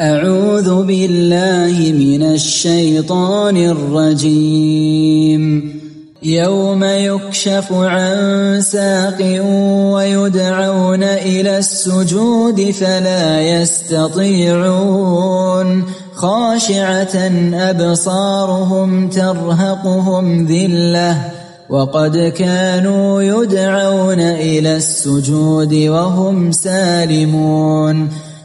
أعوذ بالله من الشيطان الرجيم. يوم يكشف عن ساق ويدعون إلى السجود فلا يستطيعون. خاشعة أبصارهم ترهقهم ذلة. وقد كانوا يدعون إلى السجود وهم سالمون.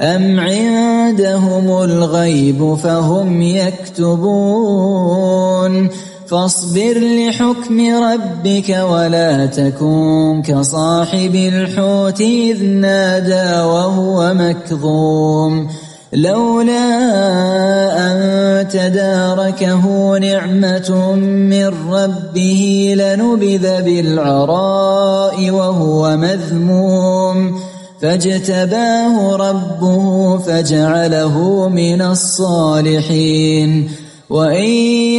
أم عندهم الغيب فهم يكتبون فاصبر لحكم ربك ولا تكن كصاحب الحوت إذ نادى وهو مكظوم لولا أن تداركه نعمة من ربه لنبذ بالعراء وهو مذموم فاجتباه ربه فجعله من الصالحين. وإن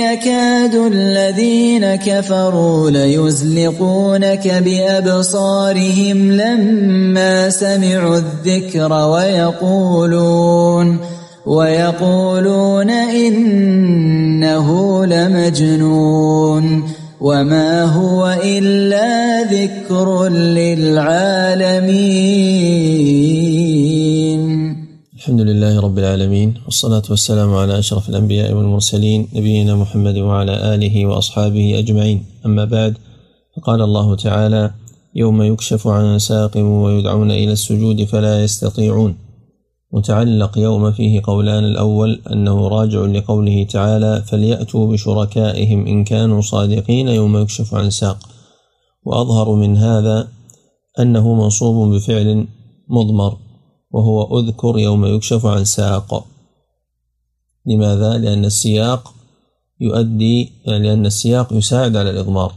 يكاد الذين كفروا ليزلقونك بأبصارهم لما سمعوا الذكر ويقولون ويقولون إنه لمجنون. وما هو إلا ذكر للعالمين. الحمد لله رب العالمين والصلاة والسلام على أشرف الأنبياء والمرسلين نبينا محمد وعلى آله وأصحابه أجمعين. أما بعد فقال الله تعالى يوم يكشف عن ساق ويدعون إلى السجود فلا يستطيعون. متعلق يوم فيه قولان الأول أنه راجع لقوله تعالى فليأتوا بشركائهم إن كانوا صادقين يوم يكشف عن ساق. وأظهر من هذا أنه منصوب بفعل مضمر وهو أذكر يوم يكشف عن ساق. لماذا؟ لأن السياق يؤدي يعني لأن السياق يساعد على الإضمار.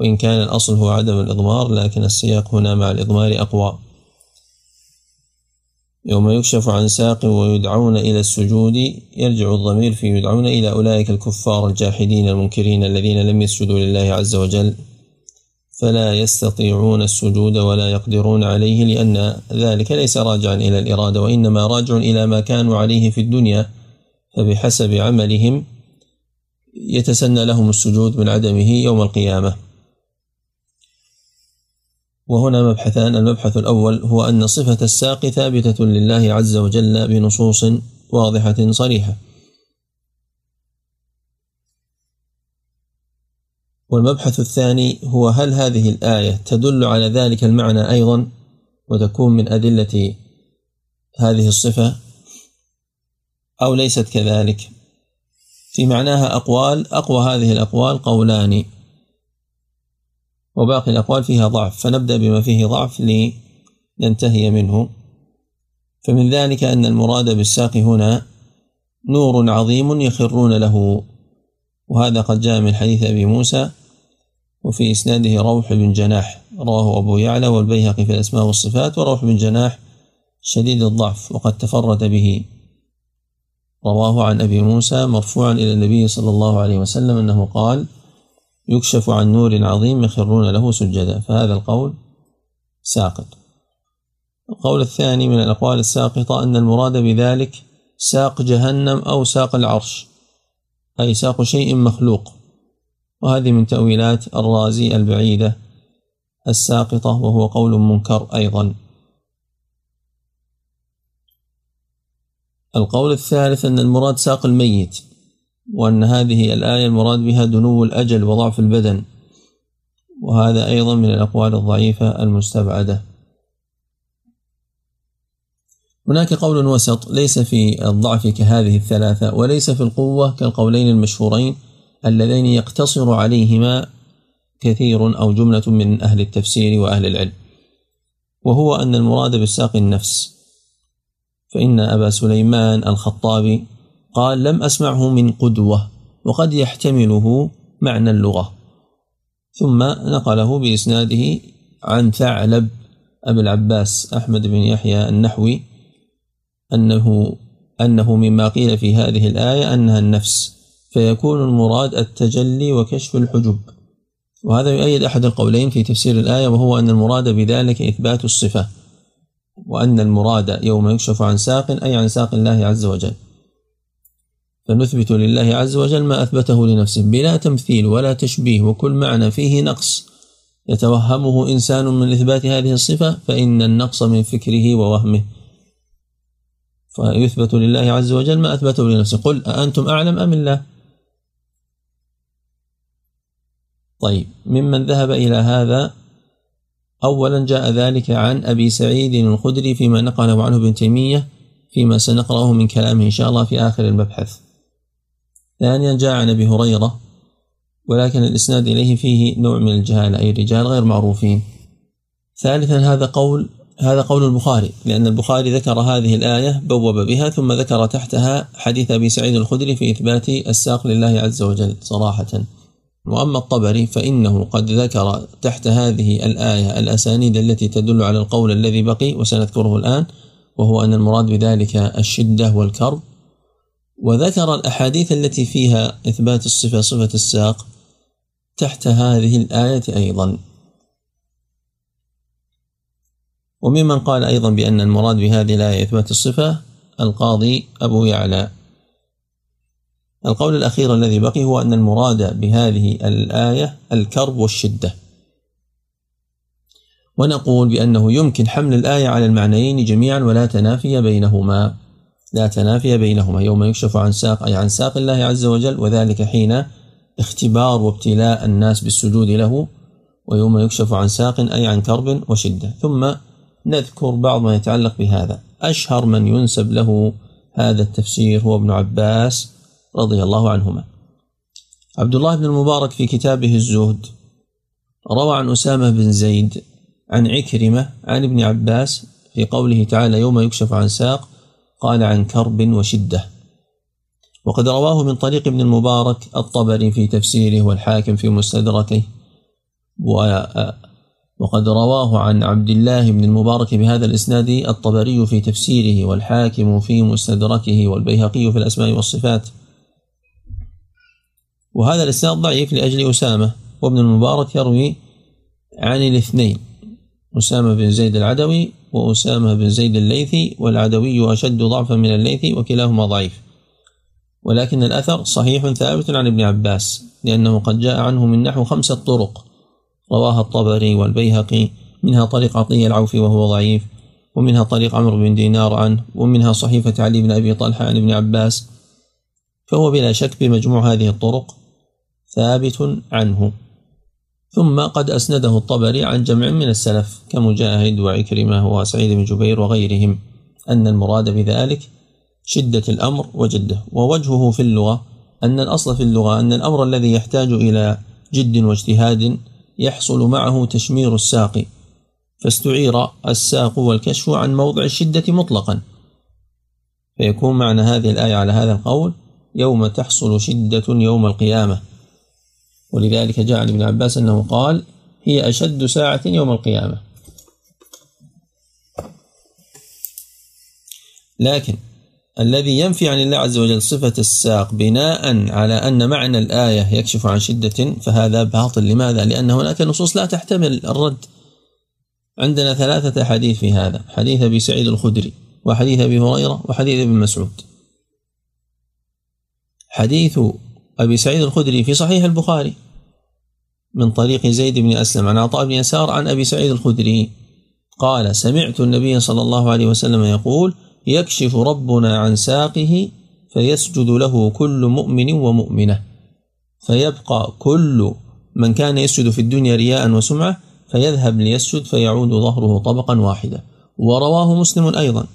وإن كان الأصل هو عدم الإضمار لكن السياق هنا مع الإضمار أقوى. يوم يكشف عن ساق ويدعون إلى السجود يرجع الضمير في يدعون إلى أولئك الكفار الجاحدين المنكرين الذين لم يسجدوا لله عز وجل فلا يستطيعون السجود ولا يقدرون عليه لأن ذلك ليس راجعا إلى الإرادة وإنما راجع إلى ما كانوا عليه في الدنيا فبحسب عملهم يتسنى لهم السجود من عدمه يوم القيامة. وهنا مبحثان المبحث الأول هو أن صفة الساق ثابتة لله عز وجل بنصوص واضحة صريحة. والمبحث الثاني هو هل هذه الآية تدل على ذلك المعنى أيضا؟ وتكون من أدلة هذه الصفة أو ليست كذلك؟ في معناها أقوال أقوى هذه الأقوال قولان. وباقي الأقوال فيها ضعف فنبدأ بما فيه ضعف لننتهي منه. فمن ذلك أن المراد بالساق هنا نور عظيم يخرون له. وهذا قد جاء من حديث أبي موسى وفي إسناده روح بن جناح رواه أبو يعلى والبيهقي في الأسماء والصفات وروح بن جناح شديد الضعف وقد تفرد به. رواه عن أبي موسى مرفوعا إلى النبي صلى الله عليه وسلم أنه قال يكشف عن نور عظيم يخرون له سجدا فهذا القول ساقط. القول الثاني من الأقوال الساقطة أن المراد بذلك ساق جهنم أو ساق العرش أي ساق شيء مخلوق. وهذه من تأويلات الرازي البعيدة الساقطة وهو قول منكر أيضا. القول الثالث أن المراد ساق الميت وأن هذه الآية المراد بها دنو الأجل وضعف البدن وهذا أيضا من الأقوال الضعيفة المستبعدة. هناك قول وسط ليس في الضعف كهذه الثلاثة وليس في القوة كالقولين المشهورين اللذين يقتصر عليهما كثير أو جملة من أهل التفسير وأهل العلم. وهو أن المراد بالساق النفس. فإن أبا سليمان الخطابي قال لم أسمعه من قدوة وقد يحتمله معنى اللغة. ثم نقله بإسناده عن ثعلب أبي العباس أحمد بن يحيى النحوي أنه أنه مما قيل في هذه الآية أنها النفس فيكون المراد التجلي وكشف الحجب. وهذا يؤيد أحد القولين في تفسير الآية وهو أن المراد بذلك إثبات الصفة وأن المراد يوم يكشف عن ساق أي عن ساق الله عز وجل. فنثبت لله عز وجل ما أثبته لنفسه بلا تمثيل ولا تشبيه وكل معنى فيه نقص. يتوهمه إنسان من إثبات هذه الصفة فإن النقص من فكره ووهمه. فيثبت لله عز وجل ما أثبته لنفسه. قل أأنتم أعلم أم الله طيب ممن ذهب إلى هذا أولا جاء ذلك عن أبي سعيد الخدري فيما نقله عنه ابن تيمية فيما سنقرأه من كلامه إن شاء الله في آخر المبحث ثانيا جاء عن أبي هريرة ولكن الإسناد إليه فيه نوع من الجهالة أي رجال غير معروفين. ثالثا هذا قول هذا قول البخاري لأن البخاري ذكر هذه الآية بوب بها ثم ذكر تحتها حديث أبي سعيد الخدري في إثبات الساق لله عز وجل صراحة. وأما الطبري فإنه قد ذكر تحت هذه الآية الأسانيد التي تدل على القول الذي بقي وسنذكره الآن وهو أن المراد بذلك الشدة والكرب. وذكر الأحاديث التي فيها إثبات الصفة صفة الساق تحت هذه الآية أيضا. وممن قال أيضا بأن المراد بهذه الآية إثبات الصفة القاضي أبو يعلى. القول الأخير الذي بقي هو أن المراد بهذه الآية الكرب والشدة. ونقول بأنه يمكن حمل الآية على المعنيين جميعا ولا تنافي بينهما. لا تنافي بينهما. يوم يكشف عن ساق أي عن ساق الله عز وجل وذلك حين اختبار وابتلاء الناس بالسجود له ويوم يكشف عن ساق أي عن كرب وشدة. ثم نذكر بعض ما يتعلق بهذا. أشهر من ينسب له هذا التفسير هو ابن عباس رضي الله عنهما. عبد الله بن المبارك في كتابه الزهد روى عن أسامة بن زيد عن عكرمة عن ابن عباس في قوله تعالى يوم يكشف عن ساق قال عن كرب وشدة. وقد رواه من طريق ابن المبارك الطبري في تفسيره والحاكم في مستدركه. وقد رواه عن عبد الله بن المبارك بهذا الإسناد الطبري في تفسيره والحاكم في مستدركه والبيهقي في الأسماء والصفات. وهذا الإسناد ضعيف لأجل أسامة وابن المبارك يروي عن الاثنين. أسامة بن زيد العدوي وأسامة بن زيد الليثي والعدوي أشد ضعفا من الليثي وكلاهما ضعيف. ولكن الأثر صحيح ثابت عن ابن عباس لأنه قد جاء عنه من نحو خمسة طرق. رواها الطبري والبيهقي منها طريق عطية العوفي وهو ضعيف ومنها طريق عمرو بن دينار عنه ومنها صحيفة علي بن أبي طلحة عن ابن عباس. فهو بلا شك بمجموع هذه الطرق ثابت عنه. ثم قد أسنده الطبري عن جمع من السلف كمجاهد وعكرمة وسعيد بن جبير وغيرهم أن المراد بذلك شدة الأمر وجده ووجهه في اللغة أن الأصل في اللغة أن الأمر الذي يحتاج إلى جد واجتهاد يحصل معه تشمير الساق فاستعير الساق والكشف عن موضع الشدة مطلقا. فيكون معنى هذه الآية على هذا القول يوم تحصل شدة يوم القيامة. ولذلك جاء عن ابن عباس أنه قال هي أشد ساعة يوم القيامة. لكن الذي ينفي عن الله عز وجل صفة الساق بناء على أن معنى الآية يكشف عن شدة فهذا باطل. لماذا؟ لأن هناك نصوص لا تحتمل الرد. عندنا ثلاثة حديث في هذا. حديث أبي سعيد الخدري وحديث أبي هريرة وحديث ابن مسعود. حديث أبي سعيد الخدري في صحيح البخاري. من طريق زيد بن أسلم عن عطاء بن يسار عن أبي سعيد الخدري. قال سمعت النبي صلى الله عليه وسلم يقول يكشف ربنا عن ساقه فيسجد له كل مؤمن ومؤمنة. فيبقى كل من كان يسجد في الدنيا رياء وسمعة فيذهب ليسجد فيعود ظهره طبقا واحدا ورواه مسلم أيضا.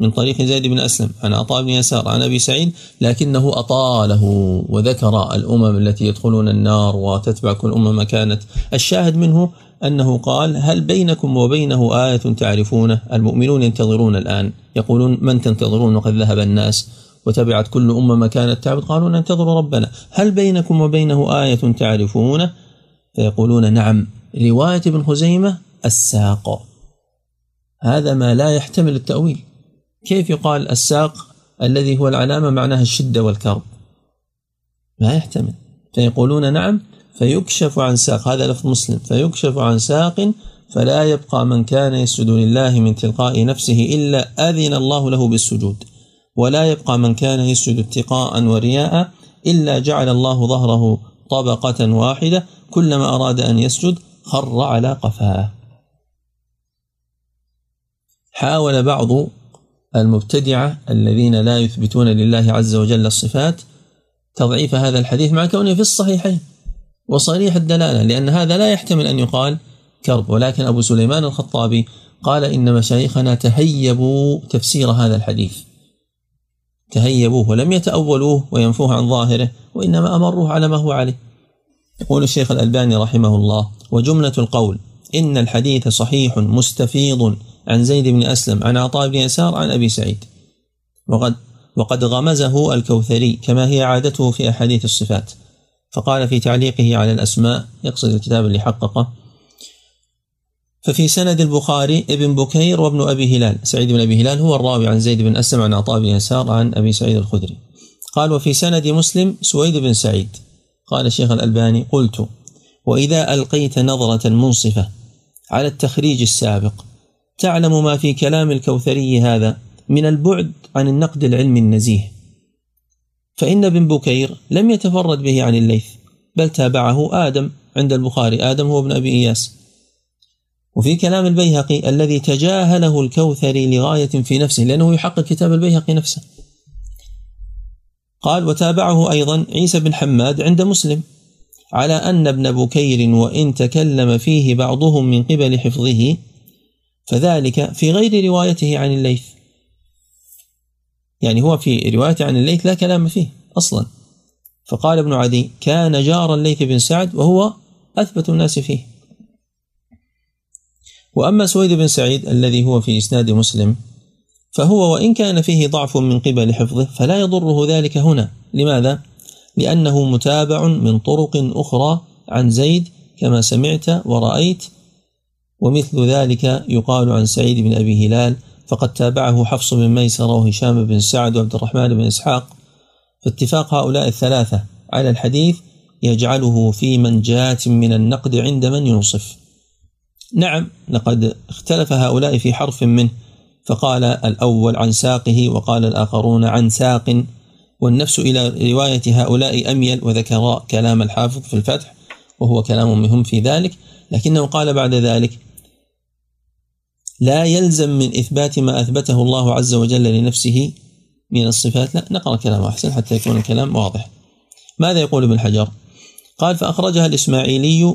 من طريق زيد بن أسلم عن عطاء بن يسار عن أبي سعيد لكنه أطاله وذكر الأمم التي يدخلون النار وتتبع كل أمة ما كانت. الشاهد منه أنه قال هل بينكم وبينه آية تعرفونه؟ المؤمنون ينتظرون الآن يقولون من تنتظرون وقد ذهب الناس وتبعت كل أمة ما كانت تعبد؟ قالوا ننتظر ربنا. هل بينكم وبينه آية تعرفونه؟ فيقولون نعم. رواية ابن خزيمة الساق. هذا ما لا يحتمل التأويل. كيف يقال الساق الذي هو العلامة معناها الشدة والكرب؟ لا يحتمل. فيقولون نعم فيكشف عن ساق. هذا لفظ مسلم. فيكشف عن ساق فلا يبقى من كان يسجد لله من تلقاء نفسه إلا أذن الله له بالسجود. ولا يبقى من كان يسجد اتقاء ورياء إلا جعل الله ظهره طبقة واحدة كلما أراد أن يسجد خر على قفاه. حاول بعض المبتدعة الذين لا يثبتون لله عز وجل الصفات تضعيف هذا الحديث مع كونه في الصحيحين. وصريح الدلالة لأن هذا لا يحتمل أن يقال كرب. ولكن أبو سليمان الخطابي قال إن مشايخنا تهيبوا تفسير هذا الحديث. تهيبوه ولم يتأولوه وينفوه عن ظاهره وإنما أمروه على ما هو عليه. يقول الشيخ الألباني رحمه الله وجملة القول إن الحديث صحيح مستفيض عن زيد بن أسلم عن عطاء بن يسار عن أبي سعيد. وقد وقد غمزه الكوثري كما هي عادته في أحاديث الصفات. فقال في تعليقه على الأسماء يقصد الكتاب اللي حققه ففي سند البخاري ابن بكير وابن أبي هلال. سعيد بن أبي هلال هو الراوي عن زيد بن أسلم عن عطاء بن يسار عن أبي سعيد الخدري. قال وفي سند مسلم سويد بن سعيد. قال الشيخ الألباني قلت وإذا ألقيت نظرة منصفة على التخريج السابق تعلم ما في كلام الكوثري هذا من البعد عن النقد العلمي النزيه. فإن ابن بكير لم يتفرد به عن الليث بل تابعه آدم عند البخاري آدم هو ابن أبي إياس. وفي كلام البيهقي الذي تجاهله الكوثري لغاية في نفسه لأنه يحقق كتاب البيهقي نفسه. قال وتابعه أيضا عيسى بن حماد عند مسلم على أن ابن بكير وإن تكلم فيه بعضهم من قبل حفظه فذلك في غير روايته عن الليث. يعني هو في روايته عن الليث لا كلام فيه أصلا. فقال ابن عدي كان جار الليث بن سعد وهو أثبت الناس فيه. وأما سويد بن سعيد الذي هو في إسناد مسلم فهو وإن كان فيه ضعف من قبل حفظه فلا يضره ذلك هنا. لماذا؟ لأنه متابع من طرق أخرى عن زيد كما سمعت ورأيت ومثل ذلك يقال عن سعيد بن أبي هلال فقد تابعه حفص بن ميسرة وهشام بن سعد وعبد الرحمن بن إسحاق. فاتفاق هؤلاء الثلاثة على الحديث يجعله في منجاة من النقد عند من ينصف. نعم لقد اختلف هؤلاء في حرف منه فقال الأول عن ساقه وقال الآخرون عن ساق. والنفس إلى رواية هؤلاء أميل وذكر كلام الحافظ في الفتح وهو كلام مهم في ذلك لكنه قال بعد ذلك لا يلزم من إثبات ما أثبته الله عز وجل لنفسه من الصفات. لا نقرأ كلامه أحسن حتى يكون الكلام واضح. ماذا يقول ابن حجر؟ قال فأخرجها الإسماعيلي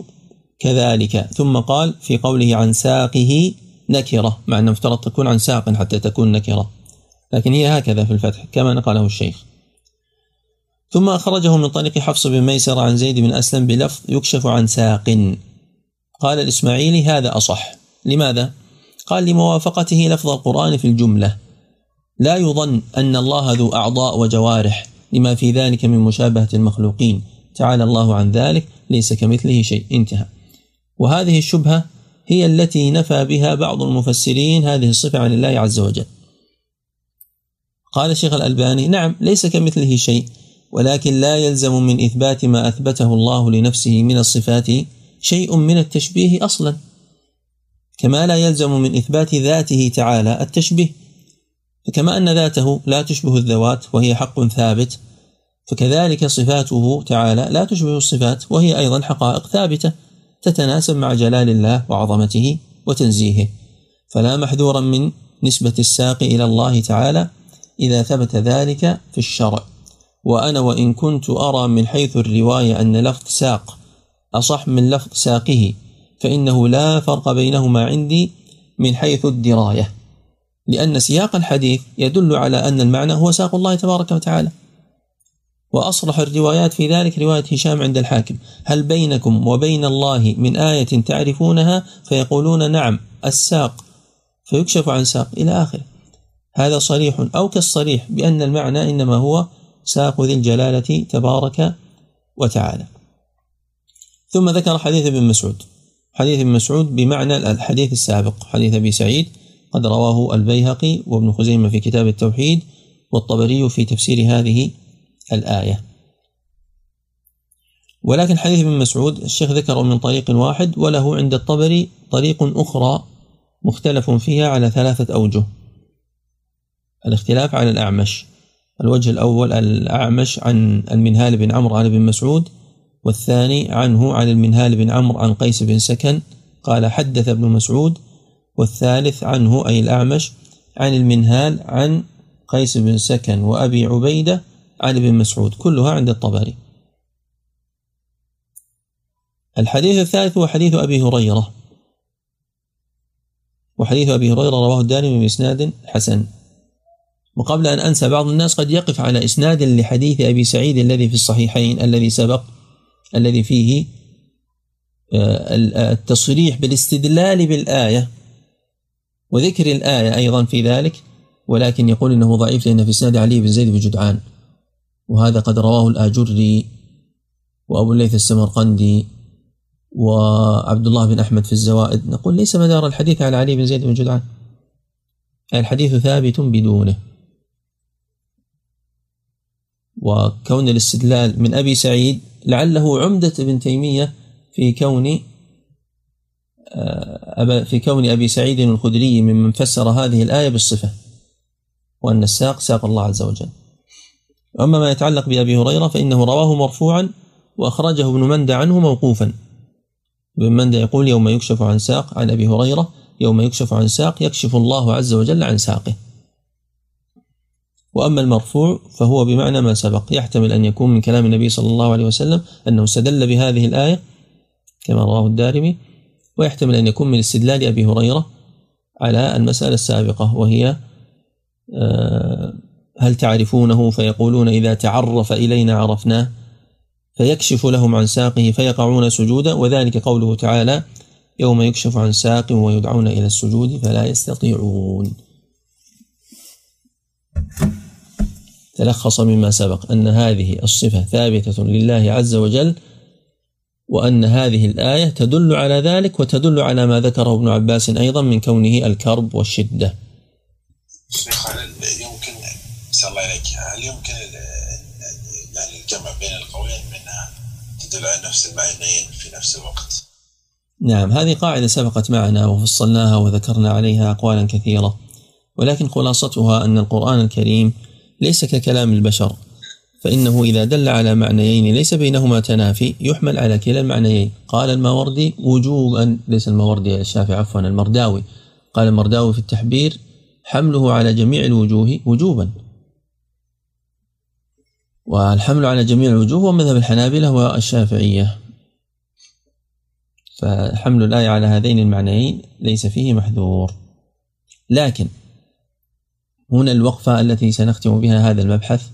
كذلك ثم قال في قوله عن ساقه نكرة مع أنه افترض تكون عن ساق حتى تكون نكرة. لكن هي هكذا في الفتح كما نقله الشيخ. ثم أخرجه من طريق حفص بن ميسر عن زيد بن أسلم بلفظ يكشف عن ساق. قال الإسماعيلي هذا أصح. لماذا؟ قال لموافقته لفظ القرآن في الجملة. لا يظن أن الله ذو أعضاء وجوارح لما في ذلك من مشابهة المخلوقين. تعالى الله عن ذلك ليس كمثله شيء. انتهى. وهذه الشبهة هي التي نفى بها بعض المفسرين هذه الصفة عن الله عز وجل. قال الشيخ الألباني نعم ليس كمثله شيء ولكن لا يلزم من إثبات ما أثبته الله لنفسه من الصفات شيء من التشبيه أصلا. كما لا يلزم من إثبات ذاته تعالى التشبيه. فكما أن ذاته لا تشبه الذوات وهي حق ثابت فكذلك صفاته تعالى لا تشبه الصفات وهي أيضا حقائق ثابتة تتناسب مع جلال الله وعظمته وتنزيهه. فلا محذورا من نسبة الساق إلى الله تعالى إذا ثبت ذلك في الشرع. وأنا وإن كنت أرى من حيث الرواية أن لفظ ساق أصح من لفظ ساقه. فإنه لا فرق بينهما عندي من حيث الدراية. لأن سياق الحديث يدل على أن المعنى هو ساق الله تبارك وتعالى. وأصرح الروايات في ذلك رواية هشام عند الحاكم. هل بينكم وبين الله من آية تعرفونها؟ فيقولون نعم الساق. فيكشف عن ساق إلى آخره. هذا صريح أو كالصريح بأن المعنى إنما هو ساق ذي الجلالة تبارك وتعالى. ثم ذكر حديث ابن مسعود. حديث ابن مسعود بمعنى الحديث السابق. حديث أبي سعيد قد رواه البيهقي وابن خزيمة في كتاب التوحيد والطبري في تفسير هذه الآية. ولكن حديث ابن مسعود الشيخ ذكره من طريق واحد وله عند الطبري طريق أخرى مختلف فيها على ثلاثة أوجه. الاختلاف على الأعمش. الوجه الأول الأعمش عن المنهال بن عمرو عن ابن مسعود والثاني عنه عن المنهال بن عمرو عن قيس بن سكن قال حدث ابن مسعود والثالث عنه أي الأعمش عن المنهال عن قيس بن سكن وأبي عبيدة عن ابن مسعود كلها عند الطبري. الحديث الثالث هو حديث أبي هريرة. وحديث أبي هريرة رواه الدارمي بإسناد حسن. وقبل أن أنسى بعض الناس قد يقف على إسناد لحديث أبي سعيد الذي في الصحيحين الذي سبق الذي فيه آه، التصريح بالاستدلال بالآية وذكر الآية أيضا في ذلك ولكن يقول إنه ضعيف لأن في إسناد علي بن زيد بن جدعان. وهذا قد رواه الآجري وأبو الليث السمرقندي وعبد الله بن أحمد في الزوائد. نقول ليس مدار الحديث على علي بن زيد بن جدعان. الحديث ثابت بدونه. وكون الاستدلال من أبي سعيد لعله عمدة ابن تيمية في كون آه، في كون أبي سعيد الخدري ممن فسر هذه الآية بالصفة وأن الساق ساق الله عز وجل. أما ما يتعلق بأبي هريرة فإنه رواه مرفوعا وأخرجه ابن مندى عنه موقوفا. ابن مندى يقول يوم يكشف عن ساق عن أبي هريرة يوم يكشف عن ساق يكشف الله عز وجل عن ساقه. وأما المرفوع فهو بمعنى ما سبق. يحتمل أن يكون من كلام النبي صلى الله عليه وسلم أنه استدل بهذه الآية كما رواه الدارمي ويحتمل أن يكون من استدلال أبي هريرة على المسألة السابقة وهي آه، هل تعرفونه فيقولون إذا تعرف إلينا عرفناه فيكشف لهم عن ساقه فيقعون سجودا وذلك قوله تعالى يوم يكشف عن ساق ويدعون إلى السجود فلا يستطيعون. تلخص مما سبق أن هذه الصفة ثابتة لله عز وجل وأن هذه الآية تدل على ذلك وتدل على ما ذكره ابن عباس أيضا من كونه الكرب والشدة. شيخ يمكن الله إليك هل يمكن يعني الجمع بين القولين منها تدل على نفس المعنيين في نفس الوقت؟ نعم هذه قاعدة سبقت معنا وفصلناها وذكرنا عليها أقوالا كثيرة ولكن خلاصتها أن القرآن الكريم ليس ككلام البشر. فإنه إذا دل على معنيين ليس بينهما تنافي يحمل على كلا المعنيين. قال الماوردي وجوبا ليس الماوردي الشافعي عفوا المرداوي. قال المرداوي في التحبير حمله على جميع الوجوه وجوبا. والحمل على جميع الوجوه هو مذهب الحنابلة والشافعية. فحمل الآية على هذين المعنيين ليس فيه محذور. لكن هنا الوقفة التي سنختم بها هذا المبحث.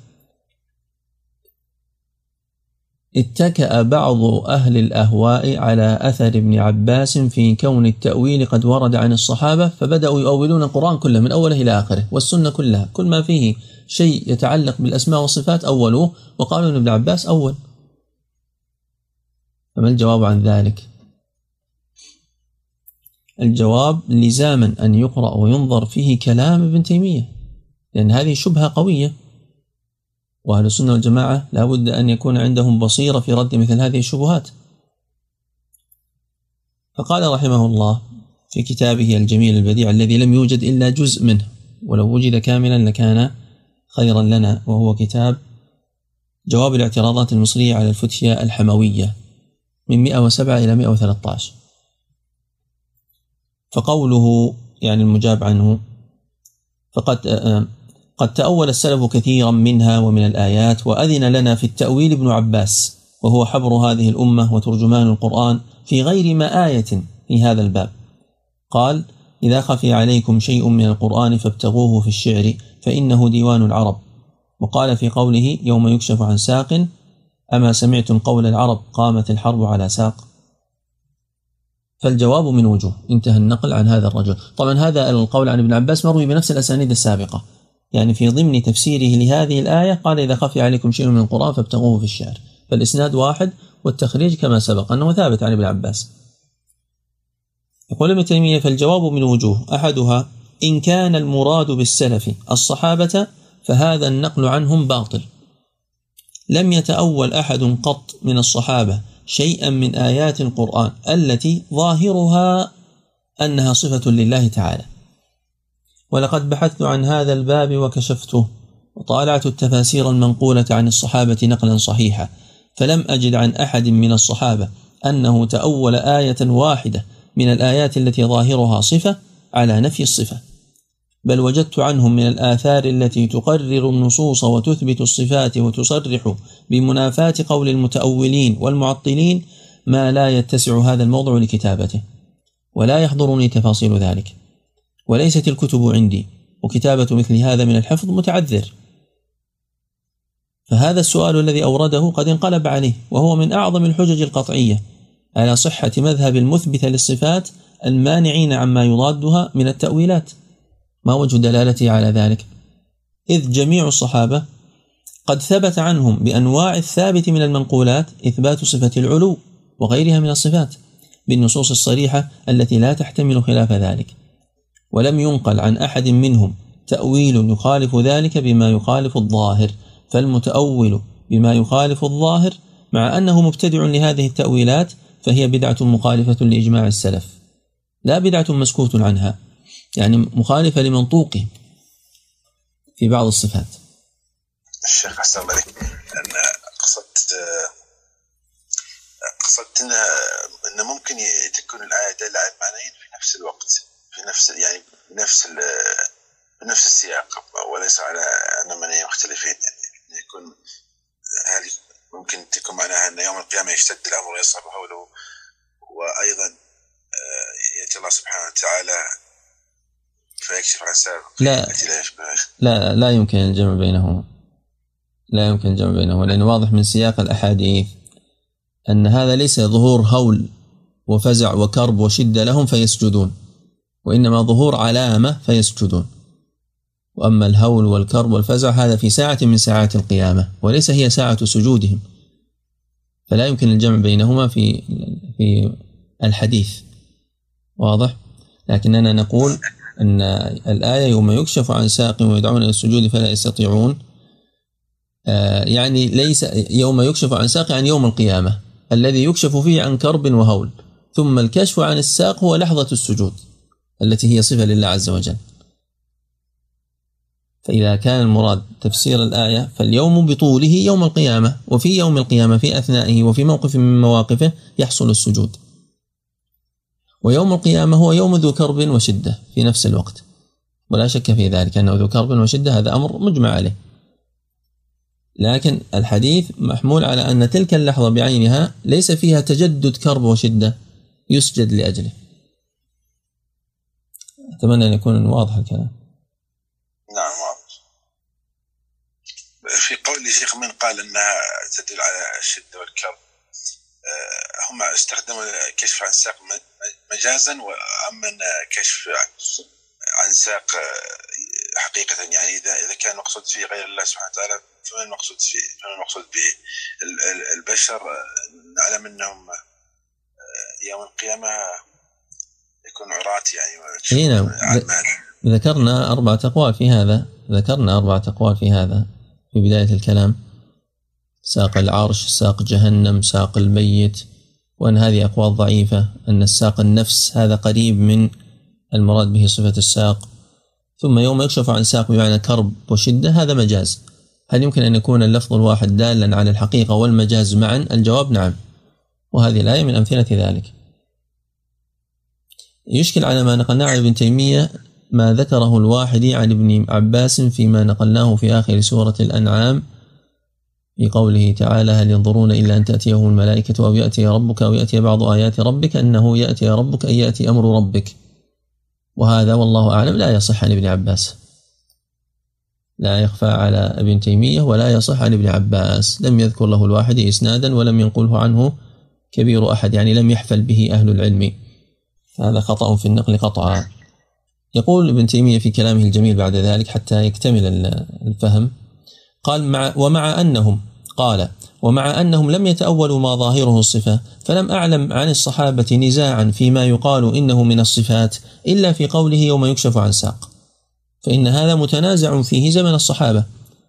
اتكأ بعض أهل الأهواء على أثر ابن عباس في كون التأويل قد ورد عن الصحابة فبدأوا يؤولون القرآن كله من أوله إلى آخره والسنة كلها. كل ما فيه شيء يتعلق بالأسماء والصفات أولوه وقالوا أن ابن عباس أول. فما الجواب عن ذلك؟ الجواب لزاما أن يقرأ وينظر فيه كلام ابن تيمية. لأن هذه شبهة قوية. وأهل السنة والجماعة لا بد أن يكون عندهم بصيرة في رد مثل هذه الشبهات. فقال رحمه الله في كتابه الجميل البديع الذي لم يوجد إلا جزء منه ولو وجد كاملا لكان خيرا لنا وهو كتاب جواب الاعتراضات المصرية على الفتية الحموية من 107 إلى 113 فقوله يعني المجاب عنه فقد قد تأول السلف كثيرا منها ومن الآيات وأذن لنا في التأويل ابن عباس وهو حبر هذه الأمة وترجمان القرآن في غير ما آية في هذا الباب. قال إذا خفي عليكم شيء من القرآن فابتغوه في الشعر فإنه ديوان العرب. وقال في قوله يوم يكشف عن ساق أما سمعتم قول العرب قامت الحرب على ساق؟ فالجواب من وجوه انتهى النقل عن هذا الرجل. طبعا هذا القول عن ابن عباس مروي بنفس الأسانيد السابقة. يعني في ضمن تفسيره لهذه الآية قال إذا خفي عليكم شيء من القرآن فابتغوه في الشعر. فالإسناد واحد والتخريج كما سبق أنه ثابت عن ابن عباس. يقول ابن تيمية فالجواب من وجوه. أحدها إن كان المراد بالسلف الصحابة فهذا النقل عنهم باطل. لم يتأول أحد قط من الصحابة شيئا من آيات القرآن التي ظاهرها أنها صفة لله تعالى. ولقد بحثت عن هذا الباب وكشفته وطالعت التفاسير المنقولة عن الصحابة نقلا صحيحا فلم أجد عن أحد من الصحابة أنه تأول آية واحدة من الآيات التي ظاهرها صفة على نفي الصفة. بل وجدت عنهم من الآثار التي تقرر النصوص وتثبت الصفات وتصرح بمنافاة قول المتأولين والمعطلين ما لا يتسع هذا الموضع لكتابته ولا يحضرني تفاصيل ذلك. وليست الكتب عندي وكتابة مثل هذا من الحفظ متعذر. فهذا السؤال الذي أورده قد انقلب عليه وهو من أعظم الحجج القطعية. على صحة مذهب المثبت للصفات المانعين عما يضادها من التأويلات. ما وجه دلالته على ذلك؟ إذ جميع الصحابة قد ثبت عنهم بأنواع الثابت من المنقولات إثبات صفة العلو وغيرها من الصفات بالنصوص الصريحة التي لا تحتمل خلاف ذلك. ولم ينقل عن أحد منهم تأويل يخالف ذلك بما يخالف الظاهر فالمتأول بما يخالف الظاهر مع أنه مبتدع لهذه التأويلات فهي بدعة مخالفة لإجماع السلف لا بدعة مسكوت عنها يعني مخالفة لمنطوقه في بعض الصفات. الشيخ أحسن الله أن قصدت قصدت أن أن ممكن تكون الآية دالة على المعنيين في نفس الوقت. في نفس يعني نفس بنفس السياق وليس على أن معنيين مختلفين. يعني يكون هل ممكن تكون معناها أن يوم القيامة يشتد الأمر ويصعب حوله؟ وأيضا آه، يأتي الله سبحانه وتعالى فيكشف عن سبب لا. لا لا يمكن الجمع بينهما لا يمكن الجمع بينهما لأنه واضح من سياق الأحاديث أن هذا ليس ظهور هول وفزع وكرب وشدة لهم فيسجدون. وإنما ظهور علامة فيسجدون. وأما الهول والكرب والفزع هذا في ساعة من ساعات القيامة وليس هي ساعة سجودهم. فلا يمكن الجمع بينهما في في الحديث. واضح؟ لكننا نقول أن الآية يوم يكشف عن ساق ويدعون إلى السجود فلا يستطيعون. آه، يعني ليس يوم يكشف عن ساق يعني يوم القيامة الذي يكشف فيه عن كرب وهول. ثم الكشف عن الساق هو لحظة السجود. التي هي صفة لله عز وجل. فإذا كان المراد تفسير الآية فاليوم بطوله يوم القيامة وفي يوم القيامة في أثنائه وفي موقف من مواقفه يحصل السجود. ويوم القيامة هو يوم ذو كرب وشدة في نفس الوقت. ولا شك في ذلك أنه ذو كرب وشدة هذا أمر مجمع عليه. لكن الحديث محمول على أن تلك اللحظة بعينها ليس فيها تجدد كرب وشدة يسجد لأجله. أتمنى أن يكون واضح الكلام. نعم واضح. في قول شيخ من قال أنها تدل على الشدة والكرب. آه، هم استخدموا كشف عن ساق مجازا وأما كشف عن ساق آه، حقيقة يعني إذا إذا كان المقصود فيه غير الله سبحانه وتعالى فما المقصود فيه؟ فما المقصود به؟ البشر آه، نعلم أنهم يوم القيامة يكون عراة يعني نعم. ذكرنا أربعة أقوال في هذا. ذكرنا أربعة أقوال في هذا. في بداية الكلام ساق العرش ساق جهنم ساق الميت. وأن هذه أقوال ضعيفة أن الساق النفس هذا قريب من المراد به صفة الساق. ثم يوم يكشف عن ساق بمعنى كرب وشدة هذا مجاز. هل يمكن أن يكون اللفظ الواحد دالا على الحقيقة والمجاز معا؟ الجواب نعم. وهذه الآية من أمثلة ذلك. يشكل على ما نقلناه عن ابن تيمية ما ذكره الواحدي عن ابن عباس فيما نقلناه في آخر سورة الأنعام في قوله تعالى هل ينظرون إلا أن تأتيهم الملائكة أو يأتي ربك أو يأتي بعض آيات ربك؟ أنه يأتي ربك أي يأتي أمر ربك. وهذا والله أعلم لا يصح عن ابن عباس. لا يخفى على ابن تيمية ولا يصح عن ابن عباس. لم يذكر له الواحد إسنادا ولم ينقله عنه كبير أحد يعني لم يحفل به أهل العلم. هذا خطأ في النقل قطعا يقول ابن تيمية في كلامه الجميل بعد ذلك حتى يكتمل الفهم. قال مع ومع أنهم قال ومع أنهم لم يتأولوا ما ظاهره الصفة فلم أعلم عن الصحابة نزاعا فيما يقال إنه من الصفات إلا في قوله يوم يكشف عن ساق. فإن هذا متنازع فيه زمن الصحابة.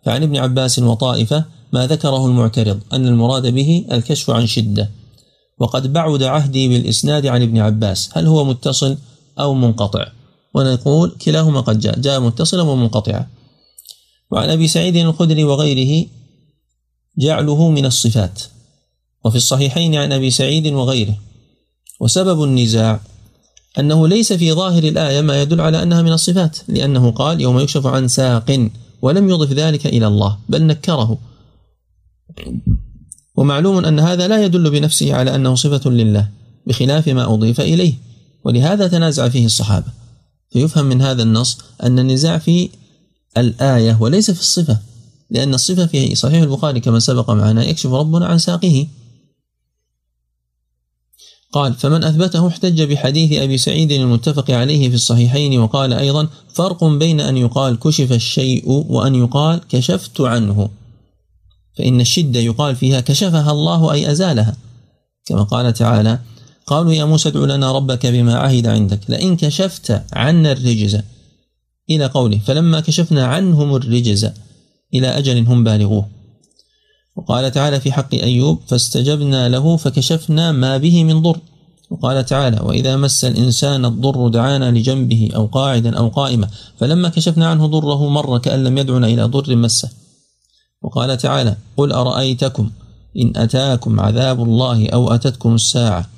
فعن ابن عباس وطائفة ما ذكره المعترض أن المراد به الكشف عن شدة. وقد بعد عهدي بالإسناد عن ابن عباس. هل هو متصل أو منقطع؟ ونقول كلاهما قد جاء. جاء متصلا ومنقطعا. وعن أبي سعيد الخدري وغيره جعله من الصفات. وفي الصحيحين عن أبي سعيد وغيره. وسبب النزاع أنه ليس في ظاهر الآية ما يدل على أنها من الصفات لأنه قال يوم يكشف عن ساق ولم يضف ذلك إلى الله بل نكره. ومعلوم أن هذا لا يدل بنفسه على أنه صفة لله بخلاف ما أضيف إليه. ولهذا تنازع فيه الصحابة. فيفهم من هذا النص أن النزاع في الآية وليس في الصفة لأن الصفة في صحيح البخاري كما سبق معنا يكشف ربنا عن ساقه. قال فمن أثبته احتج بحديث أبي سعيد المتفق عليه في الصحيحين وقال أيضا فرق بين أن يقال كشف الشيء وأن يقال كشفت عنه. فإن الشدة يقال فيها كشفها الله أي أزالها. كما قال تعالى قالوا يا موسى ادع لنا ربك بما عهد عندك لئن كشفت عنا الرجز. إلى قوله فلما كشفنا عنهم الرجز إلى أجل هم بالغوه. وقال تعالى في حق أيوب فاستجبنا له فكشفنا ما به من ضر. وقال تعالى وإذا مس الإنسان الضر دعانا لجنبه أو قاعدا أو قائما فلما كشفنا عنه ضره مر كأن لم يدعنا إلى ضر مسه. وقال تعالى قل أرأيتكم إن أتاكم عذاب الله أو أتتكم الساعة؟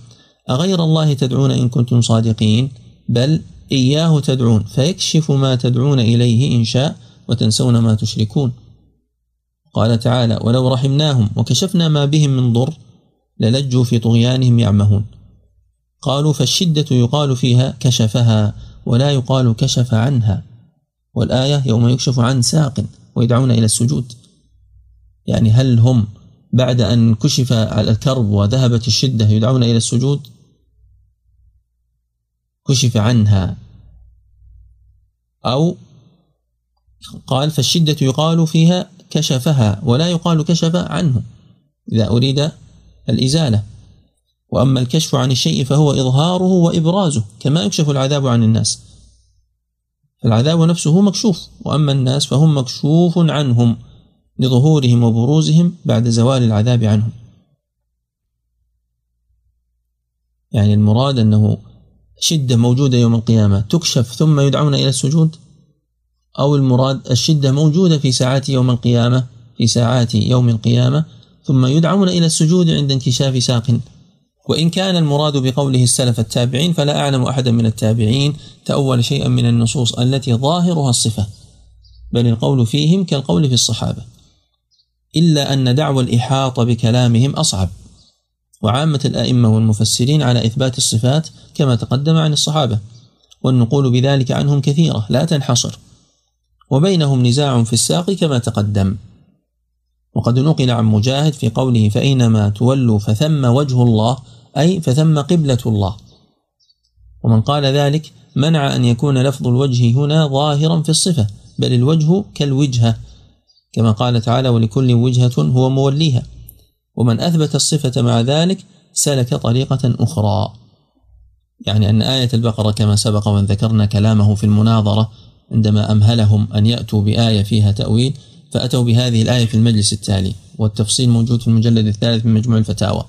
أغير الله تدعون إن كنتم صادقين؟ بل إياه تدعون فيكشف ما تدعون إليه إن شاء وتنسون ما تشركون. قال تعالى ولو رحمناهم وكشفنا ما بهم من ضر للجوا في طغيانهم يعمهون. قالوا فالشدة يقال فيها كشفها ولا يقال كشف عنها والآية يوم يكشف عن ساق ويدعون إلى السجود. يعني هل هم بعد أن كشف على الكرب وذهبت الشدة يدعون إلى السجود؟ كشف عنها. أو قال فالشدة يقال فيها كشفها ولا يقال كشف عنه إذا أريد الإزالة. وأما الكشف عن الشيء فهو إظهاره وإبرازه كما يكشف العذاب عن الناس. العذاب نفسه مكشوف وأما الناس فهم مكشوف عنهم. لظهورهم وبروزهم بعد زوال العذاب عنهم. يعني المراد أنه شدة موجودة يوم القيامة تكشف ثم يدعون إلى السجود؟ أو المراد الشدة موجودة في ساعات يوم القيامة في ساعات يوم القيامة ثم يدعون إلى السجود عند انكشاف ساق؟ وإن كان المراد بقوله السلف التابعين فلا أعلم أحدا من التابعين تأول شيئا من النصوص التي ظاهرها الصفة بل القول فيهم كالقول في الصحابة. إلا أن دعوى الإحاطة بكلامهم أصعب. وعامة الأئمة والمفسرين على إثبات الصفات كما تقدم عن الصحابة والنقول بذلك عنهم كثيرة لا تنحصر. وبينهم نزاع في الساق كما تقدم. وقد نقل عن مجاهد في قوله فأينما تولوا فثم وجه الله أي فثم قبلة الله. ومن قال ذلك منع أن يكون لفظ الوجه هنا ظاهرا في الصفة بل الوجه كالوجهة. كما قال تعالى ولكل وجهة هو موليها. ومن أثبت الصفة مع ذلك سلك طريقة أخرى. يعني أن آية البقرة كما سبق وأن ذكرنا كلامه في المناظرة عندما أمهلهم أن يأتوا بآية فيها تأويل فأتوا بهذه الآية في المجلس التالي والتفصيل موجود في المجلد الثالث من مجموع الفتاوى.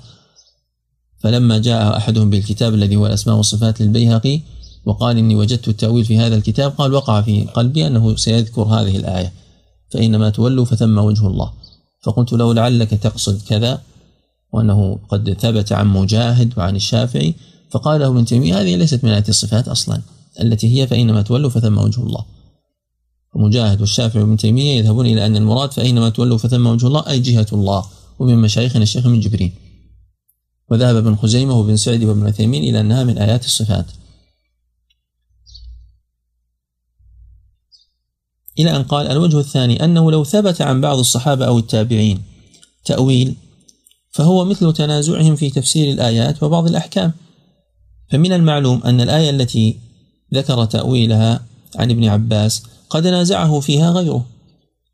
فلما جاء أحدهم بالكتاب الذي هو الأسماء والصفات للبيهقي وقال إني وجدت التأويل في هذا الكتاب قال وقع في قلبي أنه سيذكر هذه الآية. فإنما تولوا فثم وجه الله. فقلت له لعلك تقصد كذا وأنه قد ثبت عن مجاهد وعن الشافعي فقال له ابن تيمية هذه ليست من آية الصفات أصلا التي هي فإنما تولوا فثم وجه الله. ومجاهد والشافعي وابن تيمية يذهبون إلى أن المراد فأينما تولوا فثم وجه الله أي جهة الله ومن مشايخنا الشيخ من جبرين وذهب ابن خزيمة وابن سعد وابن عثيمين إلى أنها من آيات الصفات. إلى أن قال الوجه الثاني أنه لو ثبت عن بعض الصحابة أو التابعين تأويل فهو مثل تنازعهم في تفسير الآيات وبعض الأحكام. فمن المعلوم أن الآية التي ذكر تأويلها عن ابن عباس قد نازعه فيها غيره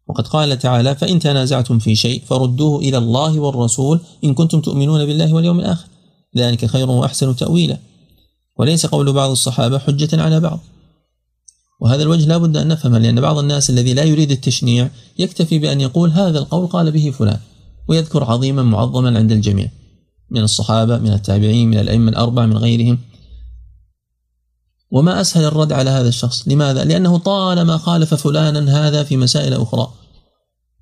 وقد قال تعالى فإن تنازعتم في شيء فردوه إلى الله والرسول إن كنتم تؤمنون بالله واليوم الآخر ذلك خير وأحسن تأويلا. وليس قول بعض الصحابة حجة على بعض. وهذا الوجه لا بد أن نفهمه لأن بعض الناس الذي لا يريد التشنيع يكتفي بأن يقول هذا القول قال به فلان ويذكر عظيما معظما عند الجميع من الصحابة من التابعين من الأئمة الأربعة من غيرهم. وما أسهل الرد على هذا الشخص؟ لماذا؟ لأنه طالما خالف فلانا هذا في مسائل أخرى.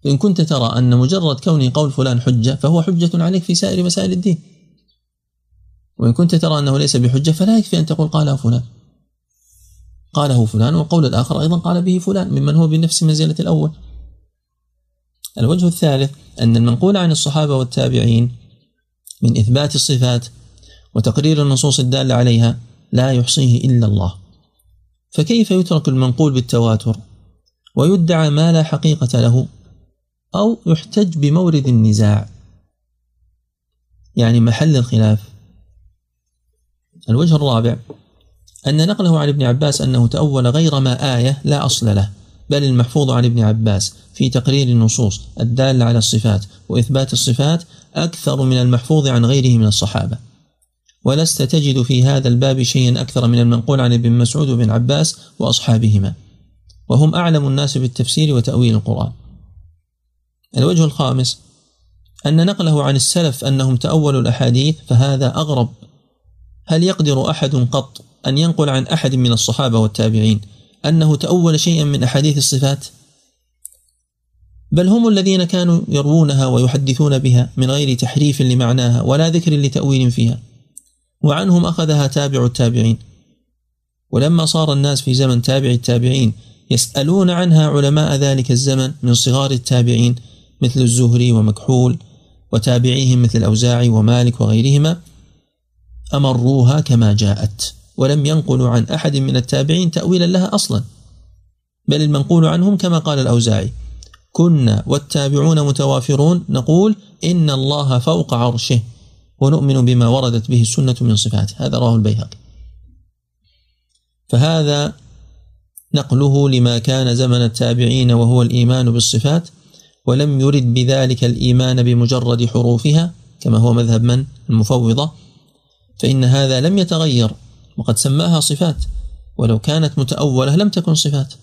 فإن كنت ترى أن مجرد كون قول فلان حجة فهو حجة عليك في سائر مسائل الدين. وإن كنت ترى أنه ليس بحجة فلا يكفي أن تقول قاله فلان. قاله فلان والقول الآخر أيضا قال به فلان ممن هو بنفس منزلة الأول. الوجه الثالث أن المنقول عن الصحابة والتابعين من إثبات الصفات وتقرير النصوص الدالة عليها لا يحصيه إلا الله. فكيف يترك المنقول بالتواتر ويدعى ما لا حقيقة له أو يحتج بمورد النزاع؟ يعني محل الخلاف. الوجه الرابع أن نقله عن ابن عباس أنه تأول غير ما آية لا أصل له بل المحفوظ عن ابن عباس في تقرير النصوص الدالة على الصفات وإثبات الصفات أكثر من المحفوظ عن غيره من الصحابة. ولست تجد في هذا الباب شيئا أكثر من المنقول عن ابن مسعود وابن عباس وأصحابهما. وهم أعلم الناس بالتفسير وتأويل القرآن. الوجه الخامس أن نقله عن السلف أنهم تأولوا الأحاديث فهذا أغرب. هل يقدر أحد قط أن ينقل عن أحد من الصحابة والتابعين أنه تأول شيئا من أحاديث الصفات. بل هم الذين كانوا يروونها ويحدثون بها من غير تحريف لمعناها ولا ذكر لتأويل فيها وعنهم أخذها تابع التابعين. ولما صار الناس في زمن تابع التابعين يسألون عنها علماء ذلك الزمن من صغار التابعين مثل الزهري ومكحول وتابعيهم مثل الأوزاعي ومالك وغيرهما أمروها كما جاءت. ولم ينقلوا عن أحد من التابعين تأويلا لها أصلا. بل المنقول عنهم كما قال الأوزاعي كنا والتابعون متوافرون نقول إن الله فوق عرشه ونؤمن بما وردت به السنة من صفاته. هذا رواه البيهقي. فهذا نقله لما كان زمن التابعين وهو الإيمان بالصفات ولم يرد بذلك الإيمان بمجرد حروفها كما هو مذهب من؟ المفوضة. فإن هذا لم يتغير. وقد سماها صفات ولو كانت متأولة لم تكن صفات.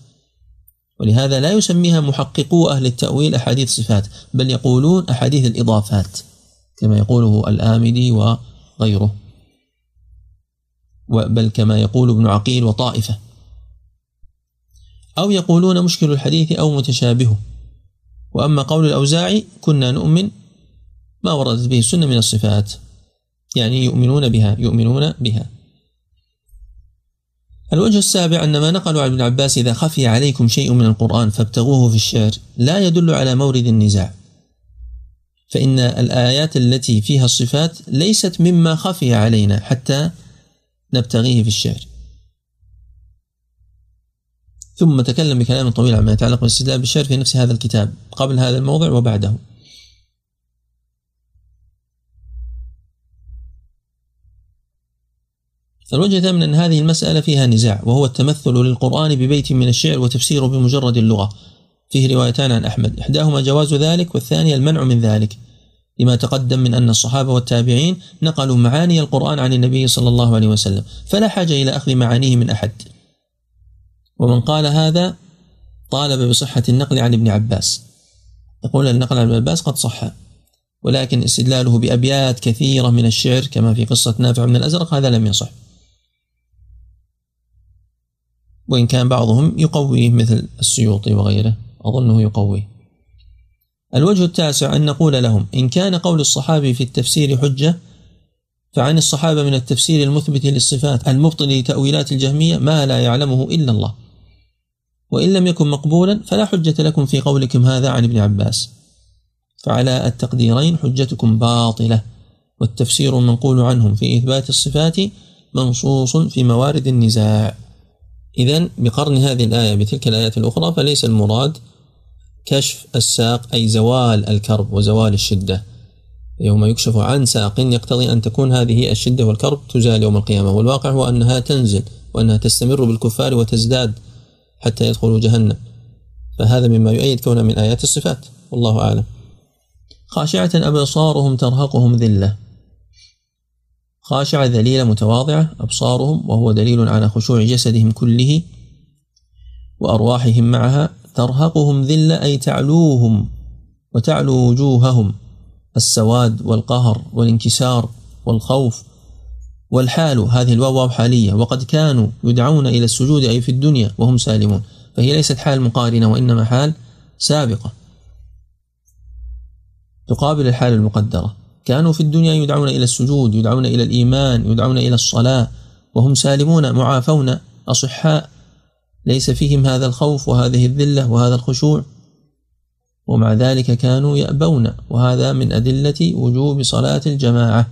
ولهذا لا يسميها محققو أهل التأويل أحاديث صفات بل يقولون أحاديث الإضافات كما يقوله الآمدي وغيره. بل كما يقول ابن عقيل وطائفة. أو يقولون مشكل الحديث أو متشابهه وأما قول الأوزاعي كنا نؤمن ما وردت به السنة من الصفات يعني يؤمنون بها يؤمنون بها. الوجه السابع أن ما نقلوا عن ابن عباس إذا خفي عليكم شيء من القرآن فابتغوه في الشعر لا يدل على مورد النزاع. فإن الآيات التي فيها الصفات ليست مما خفي علينا حتى نبتغيه في الشعر. ثم تكلم بكلام طويل عما يتعلق بالاستدلال بالشعر في نفس هذا الكتاب قبل هذا الموضع وبعده. الوجه الثامن أن هذه المسألة فيها نزاع وهو التمثل للقرآن ببيت من الشعر وتفسيره بمجرد اللغة. فيه روايتان عن أحمد. إحداهما جواز ذلك والثانية المنع من ذلك. لما تقدم من أن الصحابة والتابعين نقلوا معاني القرآن عن النبي صلى الله عليه وسلم فلا حاجة إلى أخذ معانيه من أحد. ومن قال هذا طالب بصحة النقل عن ابن عباس. يقول النقل عن ابن عباس قد صح ولكن استدلاله بأبيات كثيرة من الشعر كما في قصة نافع من الأزرق هذا لم يصح. وإن كان بعضهم يقويه مثل السيوطي وغيره. أظنه يقويه الوجه التاسع أن نقول لهم إن كان قول الصحابي في التفسير حجة فعن الصحابة من التفسير المثبت للصفات المبطل لتأويلات الجهمية ما لا يعلمه إلا الله. وإن لم يكن مقبولا فلا حجة لكم في قولكم هذا عن ابن عباس. فعلى التقديرين حجتكم باطلة والتفسير المنقول عنهم في إثبات الصفات منصوص في موارد النزاع. إذا بقرن هذه الآية بتلك الآيات الأخرى فليس المراد كشف الساق أي زوال الكرب وزوال الشدة. يوم يكشف عن ساق يقتضي أن تكون هذه الشدة والكرب تزال يوم القيامة. والواقع هو أنها تنزل وأنها تستمر بالكفار وتزداد حتى يدخلوا جهنم. فهذا مما يؤيد كونها من آيات الصفات. والله أعلم. خاشعة أبصارهم ترهقهم ذلة. خاشعة ذليلة متواضعة أبصارهم وهو دليل على خشوع جسدهم كله وأرواحهم معها ترهقهم ذلة أي تعلوهم وتعلو وجوههم السواد والقهر والانكسار والخوف والحال. هذه الواو حالية وقد كانوا يدعون إلى السجود أي في الدنيا وهم سالمون. فهي ليست حال مقارنة وإنما حال سابقة. تقابل الحال المقدرة. كانوا في الدنيا يدعون إلى السجود يدعون إلى الإيمان يدعون إلى الصلاة وهم سالمون معافون أصحاء. ليس فيهم هذا الخوف وهذه الذلة وهذا الخشوع. ومع ذلك كانوا يأبون وهذا من أدلة وجوب صلاة الجماعة.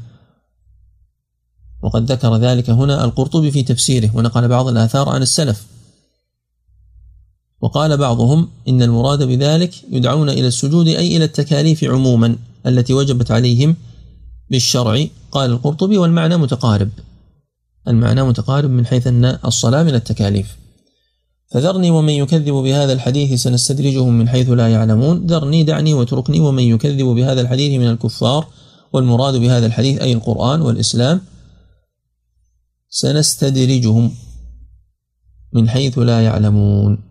وقد ذكر ذلك هنا القرطبي في تفسيره ونقل بعض الآثار عن السلف. وقال بعضهم إن المراد بذلك يدعون إلى السجود أي إلى التكاليف عموما. التي وجبت عليهم بالشرع. قال القرطبي والمعنى متقارب. المعنى متقارب من حيث أن الصلاة من التكاليف. فذرني ومن يكذب بهذا الحديث سنستدرجهم من حيث لا يعلمون. ذرني دعني واتركني ومن يكذب بهذا الحديث من الكفار. والمراد بهذا الحديث أي القرآن والإسلام. سنستدرجهم من حيث لا يعلمون.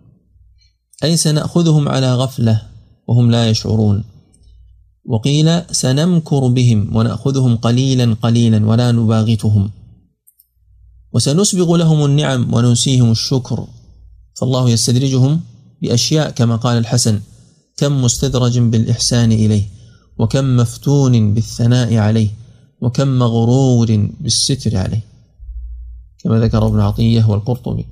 أي سنأخذهم على غفلة وهم لا يشعرون. وقيل سنمكر بهم ونأخذهم قليلا قليلا ولا نباغتهم. وسنسبغ لهم النعم وننسيهم الشكر. فالله يستدرجهم بأشياء كما قال الحسن كم مستدرج بالإحسان إليه وكم مفتون بالثناء عليه وكم مغرور بالستر عليه. كما ذكر ابن عطية والقرطبي.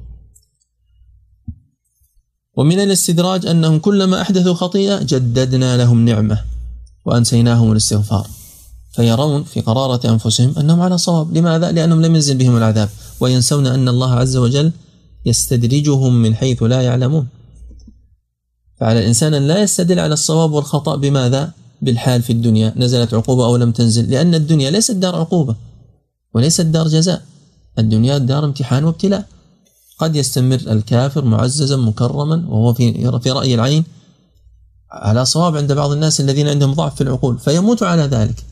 ومن الاستدراج أنهم كلما أحدثوا خطيئة جددنا لهم نعمة. وأنسيناهم الاستغفار. فيرون في قرارة أنفسهم أنهم على صواب. لماذا؟ لأنهم لم ينزل بهم العذاب. وينسون أن الله عز وجل يستدرجهم من حيث لا يعلمون. فعلى الإنسان أن لا يستدل على الصواب والخطأ. بماذا؟ بالحال في الدنيا. نزلت عقوبة أو لم تنزل. لأن الدنيا ليست دار عقوبة وليست دار جزاء. الدنيا دار امتحان وابتلاء. قد يستمر الكافر معززا مكرما وهو في في رأي العين. على صواب عند بعض الناس الذين عندهم ضعف في العقول فيموت على ذلك.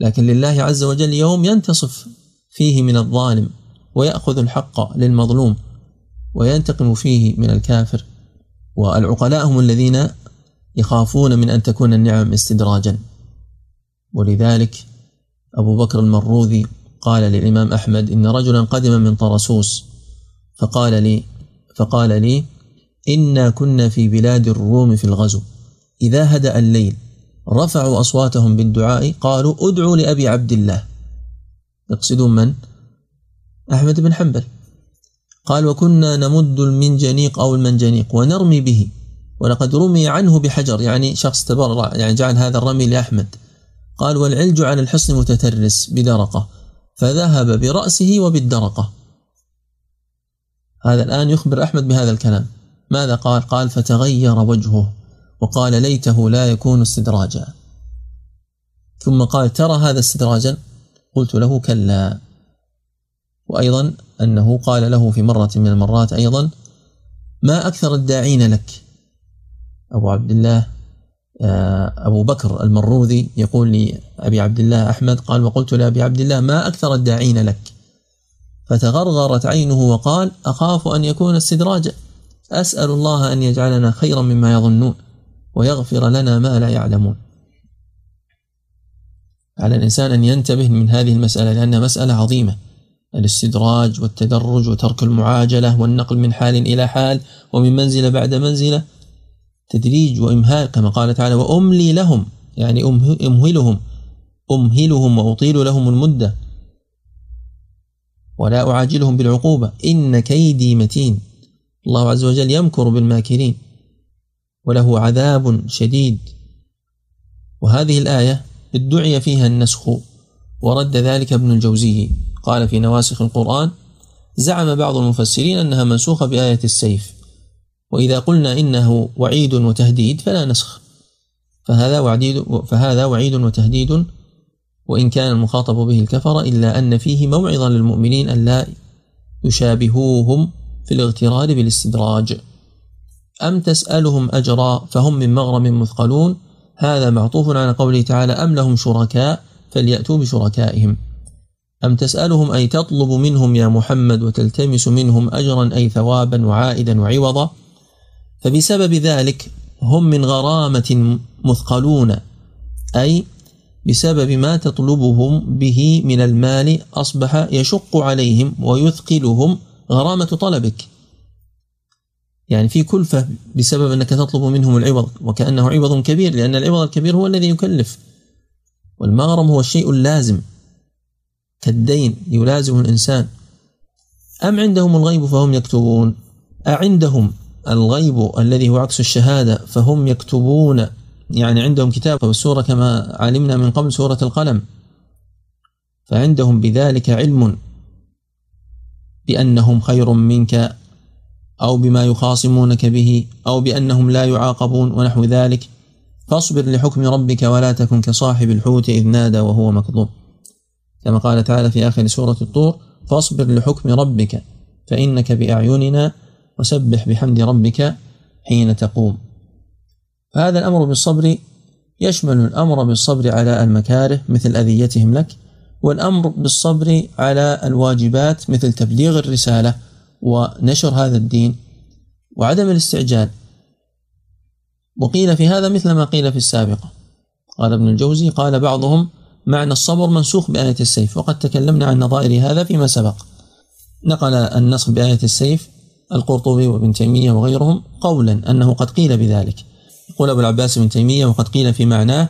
لكن لله عز وجل يوم ينتصف فيه من الظالم ويأخذ الحق للمظلوم وينتقم فيه من الكافر. والعقلاء هم الذين يخافون من أن تكون النعم استدراجا. ولذلك أبو بكر المروذي قال للإمام أحمد إن رجلا قدم من طرسوس فقال لي فقال لي إنا كنا في بلاد الروم في الغزو. إذا هدأ الليل رفعوا أصواتهم بالدعاء قالوا ادعوا لأبي عبد الله. يقصدون من؟ أحمد بن حنبل. قال وكنا نمد المنجنيق أو المنجنيق ونرمي به. ولقد رمي عنه بحجر. يعني شخص تبرع يعني جعل هذا الرمي لأحمد. قال والعلج على الحصن متترس بدرقة فذهب برأسه وبالدرقة. هذا الآن يخبر أحمد بهذا الكلام. ماذا قال؟ قال فتغير وجهه وقال ليته لا يكون استدراجا. ثم قال ترى هذا استدراجا؟ قلت له كلا. وأيضا أنه قال له في مرة من المرات أيضا ما أكثر الداعين لك؟ أبو عبد الله آه، أبو بكر المروذي يقول لأبي عبد الله أحمد قال وقلت لأبي عبد الله ما أكثر الداعين لك؟ فتغرغرت عينه وقال أخاف أن يكون استدراجا. أسأل الله أن يجعلنا خيرا مما يظنون ويغفر لنا ما لا يعلمون. على الإنسان أن ينتبه من هذه المسألة لأنها مسألة عظيمة. الاستدراج والتدرج وترك المعاجلة والنقل من حال إلى حال ومن منزلة بعد منزلة. تدريج وإمهال كما قال تعالى وأملي لهم يعني أمهلهم. أمهلهم وأطيل لهم المدة. ولا أعاجلهم بالعقوبة. إن كيدي متين. الله عز وجل يمكر بالماكرين وله عذاب شديد. وهذه الآية ادعي فيها النسخ ورد ذلك ابن الجوزي. قال في نواسخ القرآن زعم بعض المفسرين أنها منسوخة بآية السيف وإذا قلنا إنه وعيد وتهديد فلا نسخ. فهذا وعيد فهذا وعيد وتهديد وإن كان المخاطب به الكفر إلا أن فيه موعظة للمؤمنين أن لا يشابهوهم في الاغترار بالاستدراج. أم تسألهم أجرا فهم من مغرم مثقلون؟ هذا معطوف على قوله تعالى أم لهم شركاء فليأتوا بشركائهم. أم تسألهم أي تطلب منهم يا محمد وتلتمس منهم أجرا أي ثوابا وعائدا وعوضا؟ فبسبب ذلك هم من غرامة مثقلون أي بسبب ما تطلبهم به من المال أصبح يشق عليهم ويثقلهم غرامة طلبك. يعني في كلفة بسبب أنك تطلب منهم العوض وكأنه عوض كبير لأن العوض الكبير هو الذي يكلف. والمغرم هو الشيء اللازم كالدين يلازم الإنسان. أم عندهم الغيب فهم يكتبون؟ أعندهم الغيب الذي هو عكس الشهادة فهم يكتبون؟ يعني عندهم كتاب والسورة كما علمنا من قبل سورة القلم. فعندهم بذلك علم. بأنهم خير منك أو بما يخاصمونك به أو بأنهم لا يعاقبون ونحو ذلك فاصبر لحكم ربك ولا تكن كصاحب الحوت إذ نادى وهو مكظوم. كما قال تعالى في آخر سورة الطور فاصبر لحكم ربك فإنك بأعيننا وسبح بحمد ربك حين تقوم. فهذا الأمر بالصبر يشمل الأمر بالصبر على المكاره مثل أذيتهم لك والأمر بالصبر على الواجبات مثل تبليغ الرسالة ونشر هذا الدين وعدم الاستعجال. وقيل في هذا مثل ما قيل في السابقة. قال ابن الجوزي قال بعضهم معنى الصبر منسوخ بآية السيف وقد تكلمنا عن نظائر هذا فيما سبق. نقل النسخ بآية السيف القرطبي وابن تيمية وغيرهم قولا أنه قد قيل بذلك. يقول أبو العباس بن تيمية وقد قيل في معناه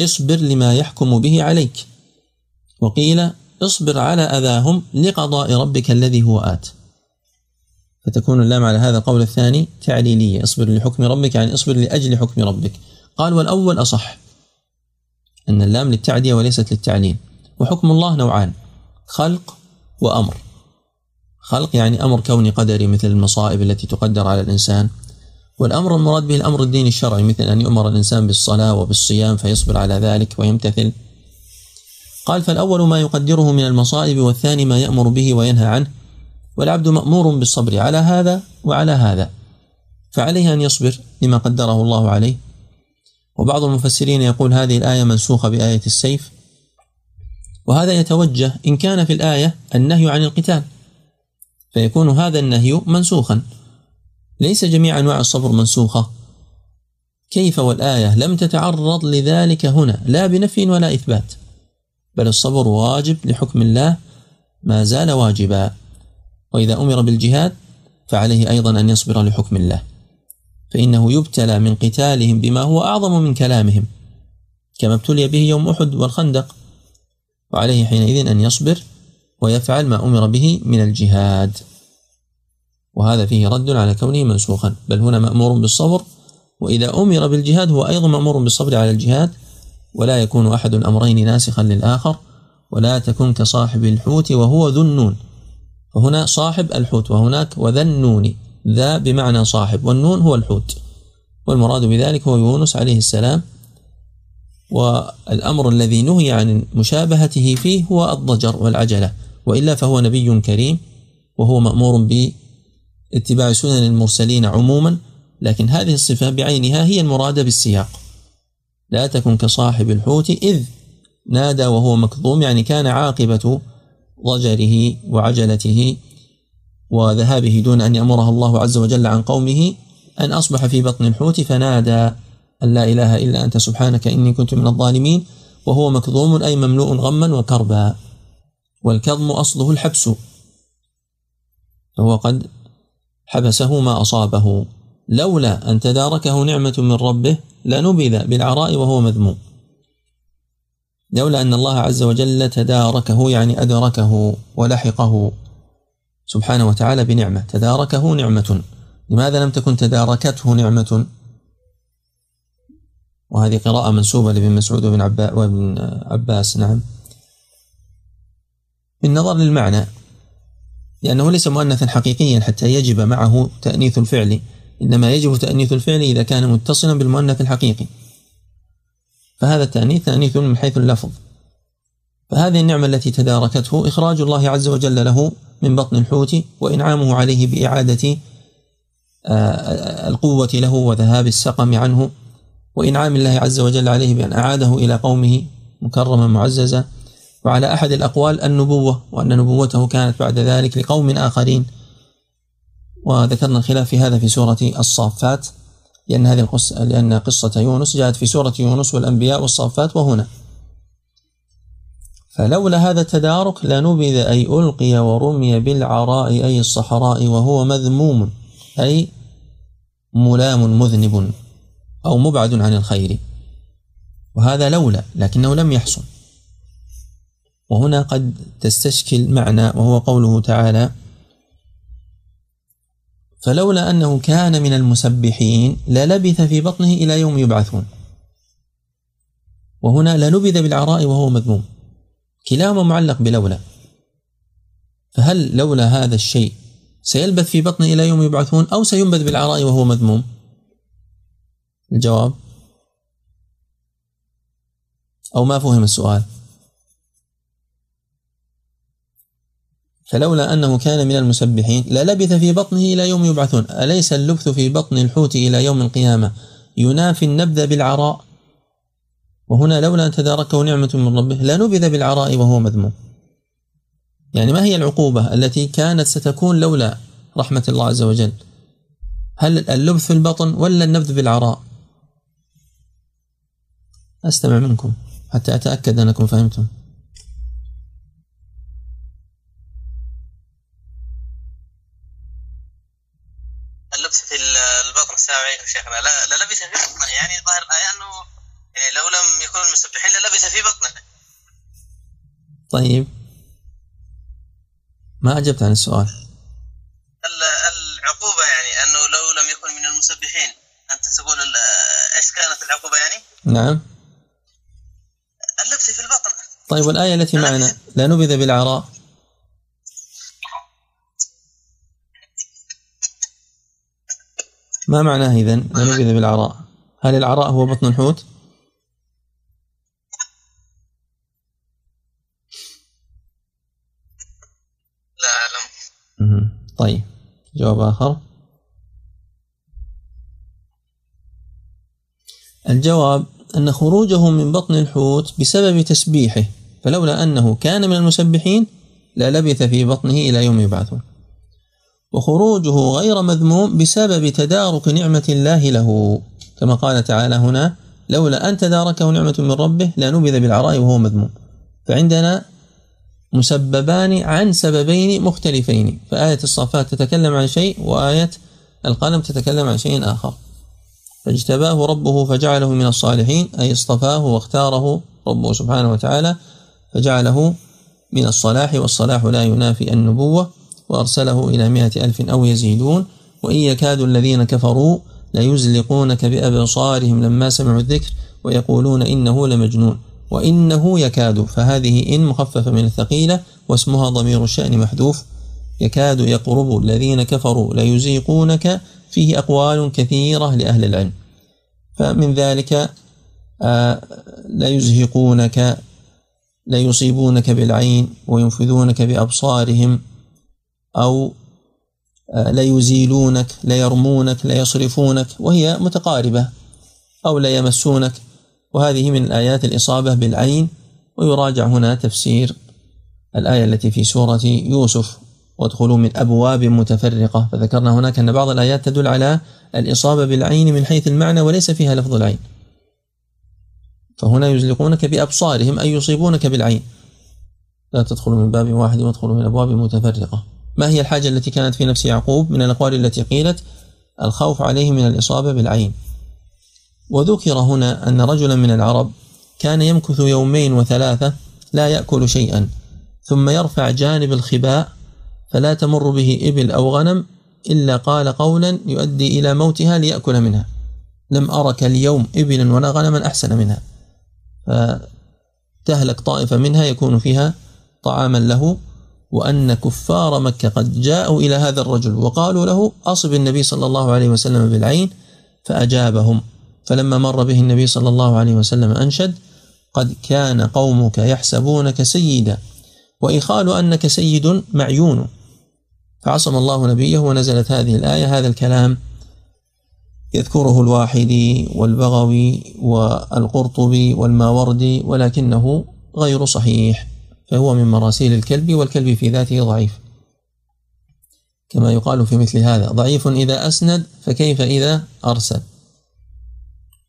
اصبر لما يحكم به عليك. وقيل اصبر على أذاهم لقضاء ربك الذي هو آت. فتكون اللام على هذا القول الثاني تعليلية. اصبر لحكم ربك يعني اصبر لأجل حكم ربك. قال والأول أصح أن اللام للتعدية وليست للتعليل. وحكم الله نوعان خلق وأمر. خلق يعني أمر كوني قدري مثل المصائب التي تقدر على الإنسان. والأمر المراد به الأمر الديني الشرعي مثل أن يؤمر الإنسان بالصلاة وبالصيام فيصبر على ذلك ويمتثل. قال فالأول ما يقدره من المصائب والثاني ما يأمر به وينهى عنه والعبد مأمور بالصبر على هذا وعلى هذا فعليه أن يصبر لما قدره الله عليه. وبعض المفسرين يقول هذه الآية منسوخة بآية السيف. وهذا يتوجه إن كان في الآية النهي عن القتال فيكون هذا النهي منسوخا. ليس جميع أنواع الصبر منسوخة. كيف والآية لم تتعرض لذلك هنا؟ لا بنفي ولا إثبات. بل الصبر واجب لحكم الله ما زال واجبا. وإذا أمر بالجهاد فعليه أيضا أن يصبر لحكم الله. فإنه يبتلى من قتالهم بما هو أعظم من كلامهم كما ابتلي به يوم أحد والخندق. وعليه حينئذ أن يصبر ويفعل ما أمر به من الجهاد. وهذا فيه رد على كونه منسوخا. بل هنا مأمور بالصبر وإذا أمر بالجهاد هو أيضا مأمور بالصبر على الجهاد ولا يكون أحد الأمرين ناسخا للآخر ولا تكن كصاحب الحوت وهو ذو النون. فهنا صاحب الحوت وهناك وذا النون. ذا بمعنى صاحب والنون هو الحوت. والمراد بذلك هو يونس عليه السلام. والأمر الذي نهي عن مشابهته فيه هو الضجر والعجلة. وإلا فهو نبي كريم وهو مأمور باتباع سنن المرسلين عموما لكن هذه الصفة بعينها هي المرادة بالسياق. لا تكن كصاحب الحوت إذ نادى وهو مكظوم يعني كان عاقبة ضجره وعجلته وذهابه دون أن يأمره الله عز وجل عن قومه أن أصبح في بطن الحوت فنادى أن لا إله إلا أنت سبحانك إني كنت من الظالمين وهو مكظوم أي مملوء غما وكربا. والكظم أصله الحبس فهو قد حبسه ما أصابه. لولا أن تداركه نعمة من ربه لنبذ بالعراء وهو مذموم. لولا أن الله عز وجل تداركه يعني أدركه ولحقه سبحانه وتعالى بنعمة. تداركه نعمة. لماذا لم تكن تداركته نعمة؟ وهذه قراءة منسوبة لابن مسعود وابن, وابن عباس نعم. بالنظر للمعنى لأنه ليس مؤنثا حقيقيا حتى يجب معه تأنيث الفعل إنما يجب تأنيث الفعل إذا كان متصلا بالمؤنث الحقيقي. فهذا التأنيث تأنيث من حيث اللفظ. فهذه النعمة التي تداركته إخراج الله عز وجل له من بطن الحوت وإنعامه عليه بإعادة آه، القوة له وذهاب السقم عنه وإنعام الله عز وجل عليه بأن أعاده إلى قومه مكرما معززا. وعلى أحد الأقوال النبوة وأن نبوته كانت بعد ذلك لقوم آخرين. وذكرنا الخلاف في هذا في سورة الصافات لأن هذه القصة لأن قصة يونس جاءت في سورة يونس والأنبياء والصافات وهنا. فلولا هذا التدارك لنبذ أي ألقي ورمي بالعراء أي الصحراء وهو مذموم أي ملام مذنب أو مبعد عن الخير. وهذا لولا لكنه لم يحصل. وهنا قد تستشكل معنى وهو قوله تعالى فلولا أنه كان من المسبحين للبث في بطنه إلى يوم يبعثون. وهنا لنبذ بالعراء وهو مذموم. كلاهما معلق بلولا. فهل لولا هذا الشيء سيلبث في بطنه إلى يوم يبعثون أو سينبذ بالعراء وهو مذموم؟ الجواب أو ما فهم السؤال. فلولا أنه كان من المسبحين للبث في بطنه إلى يوم يبعثون. أليس اللبث في بطن الحوت إلى يوم القيامة؟ ينافي النبذ بالعراء. وهنا لولا أن تداركه نعمة من ربه لنبذ بالعراء وهو مذموم. يعني ما هي العقوبة التي كانت ستكون لولا رحمة الله عز وجل؟ هل اللبث في البطن ولا النبذ بالعراء؟ أستمع منكم حتى أتأكد أنكم فهمتم. شيخنا. لا, لا لبث في بطنه. يعني ظاهر الآية أنه يعني لو لم يكن المسبحين للبث في بطنه. طيب. ما أجبت عن السؤال؟ العقوبة يعني أنه لو لم يكن من المسبحين أنت تقول إيش كانت العقوبة يعني؟ نعم. اللبث في البطن. طيب والآية التي معنا؟ لا نبذ بالعراء. ما معناه إذن؟ لا بالعراء. هل العراء هو بطن الحوت؟ لا أعلم. طيب جواب آخر. الجواب أن خروجه من بطن الحوت بسبب تسبيحه فلولا أنه كان من المسبحين للبث في بطنه إلى يوم يبعثون. وخروجه غير مذموم بسبب تدارك نعمة الله له. كما قال تعالى هنا لولا أن تداركه نعمة من ربه لنبذ بالعراء وهو مذموم. فعندنا مسببان عن سببين مختلفين. فآية الصافات تتكلم عن شيء وآية القلم تتكلم عن شيء آخر. فاجتباه ربه فجعله من الصالحين أي اصطفاه واختاره ربه سبحانه وتعالى فجعله من الصلاح والصلاح لا ينافي النبوة. وأرسله إلى مئة ألف أو يزيدون وإن يكاد الذين كفروا ليزلقونك بأبصارهم لما سمعوا الذكر ويقولون إنه لمجنون. وإنه يكاد فهذه إن مخففة من الثقيلة واسمها ضمير الشأن محذوف. يكاد يقرب الذين كفروا ليزيقونك فيه أقوال كثيرة لأهل العلم. فمن ذلك آه، لا يزهقونك لا يصيبونك بالعين وينفذونك بأبصارهم. أو آه، لا يزيلونك لا يرمونك لا يصرفونك وهي متقاربة أو لا يمسونك. وهذه من الآيات الإصابة بالعين ويراجع هنا تفسير الآية التي في سورة يوسف. وادخلوا من أبواب متفرقة. فذكرنا هناك أن بعض الآيات تدل على الإصابة بالعين من حيث المعنى وليس فيها لفظ العين. فهنا يزلقونك بأبصارهم أي يصيبونك بالعين. لا تدخلوا من باب واحد وادخلوا من أبواب متفرقة. ما هي الحاجة التي كانت في نفس يعقوب من الأقوال التي قيلت الخوف عليه من الإصابة بالعين؟ وذكر هنا أن رجلا من العرب كان يمكث يومين وثلاثة لا يأكل شيئا ثم يرفع جانب الخباء فلا تمر به إبل أو غنم إلا قال قولا يؤدي إلى موتها ليأكل منها. لم أرك اليوم إبلا ولا غنما أحسن منها. فتهلك طائفة منها يكون فيها طعاما له. وأن كفار مكة قد جاءوا إلى هذا الرجل وقالوا له أصب النبي صلى الله عليه وسلم بالعين فأجابهم. فلما مر به النبي صلى الله عليه وسلم أنشد قد كان قومك يحسبونك سيدا وإخال أنك سيد معيون. فعصم الله نبيه ونزلت هذه الآية هذا الكلام يذكره الواحدي والبغوي والقرطبي والماوردي ولكنه غير صحيح. فهو من مراسيل الكلب والكلب في ذاته ضعيف. كما يقال في مثل هذا ضعيف إذا أسند فكيف إذا أرسل؟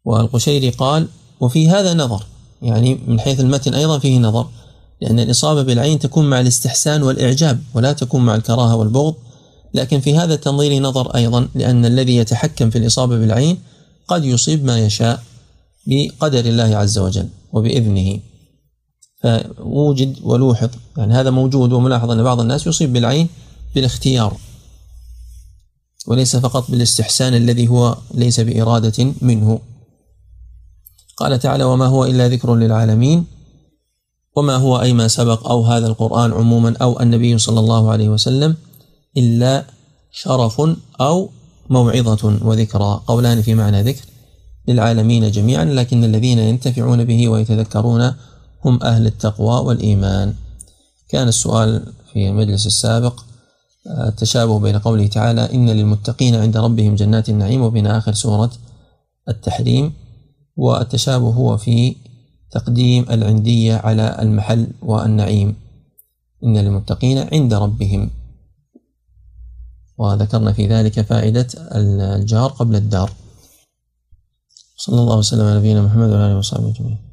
والقشيري قال وفي هذا نظر. يعني من حيث المتن أيضا فيه نظر لأن الإصابة بالعين تكون مع الاستحسان والإعجاب ولا تكون مع الكراهة والبغض. لكن في هذا التنظير نظر أيضا لأن الذي يتحكم في الإصابة بالعين قد يصيب ما يشاء بقدر الله عز وجل وبإذنه. فوجد ولوحظ. يعني هذا موجود وملاحظ أن بعض الناس يصيب بالعين بالاختيار وليس فقط بالاستحسان الذي هو ليس بإرادة منه. قال تعالى وما هو إلا ذكر للعالمين وما هو أي ما سبق أو هذا القرآن عموما أو النبي صلى الله عليه وسلم إلا شرف أو موعظة وذكرى. قولان في معنى ذكر للعالمين جميعا لكن الذين ينتفعون به ويتذكرون هم أهل التقوى والإيمان. كان السؤال في المجلس السابق التشابه بين قوله تعالى إن للمتقين عند ربهم جنات النعيم وبين آخر سورة التحريم والتشابه هو في تقديم العندية على المحل والنعيم. إن للمتقين عند ربهم. وذكرنا في ذلك فائدة الجار قبل الدار. صلى الله وسلم على نبينا محمد وعلى آله وصحبه أجمعين.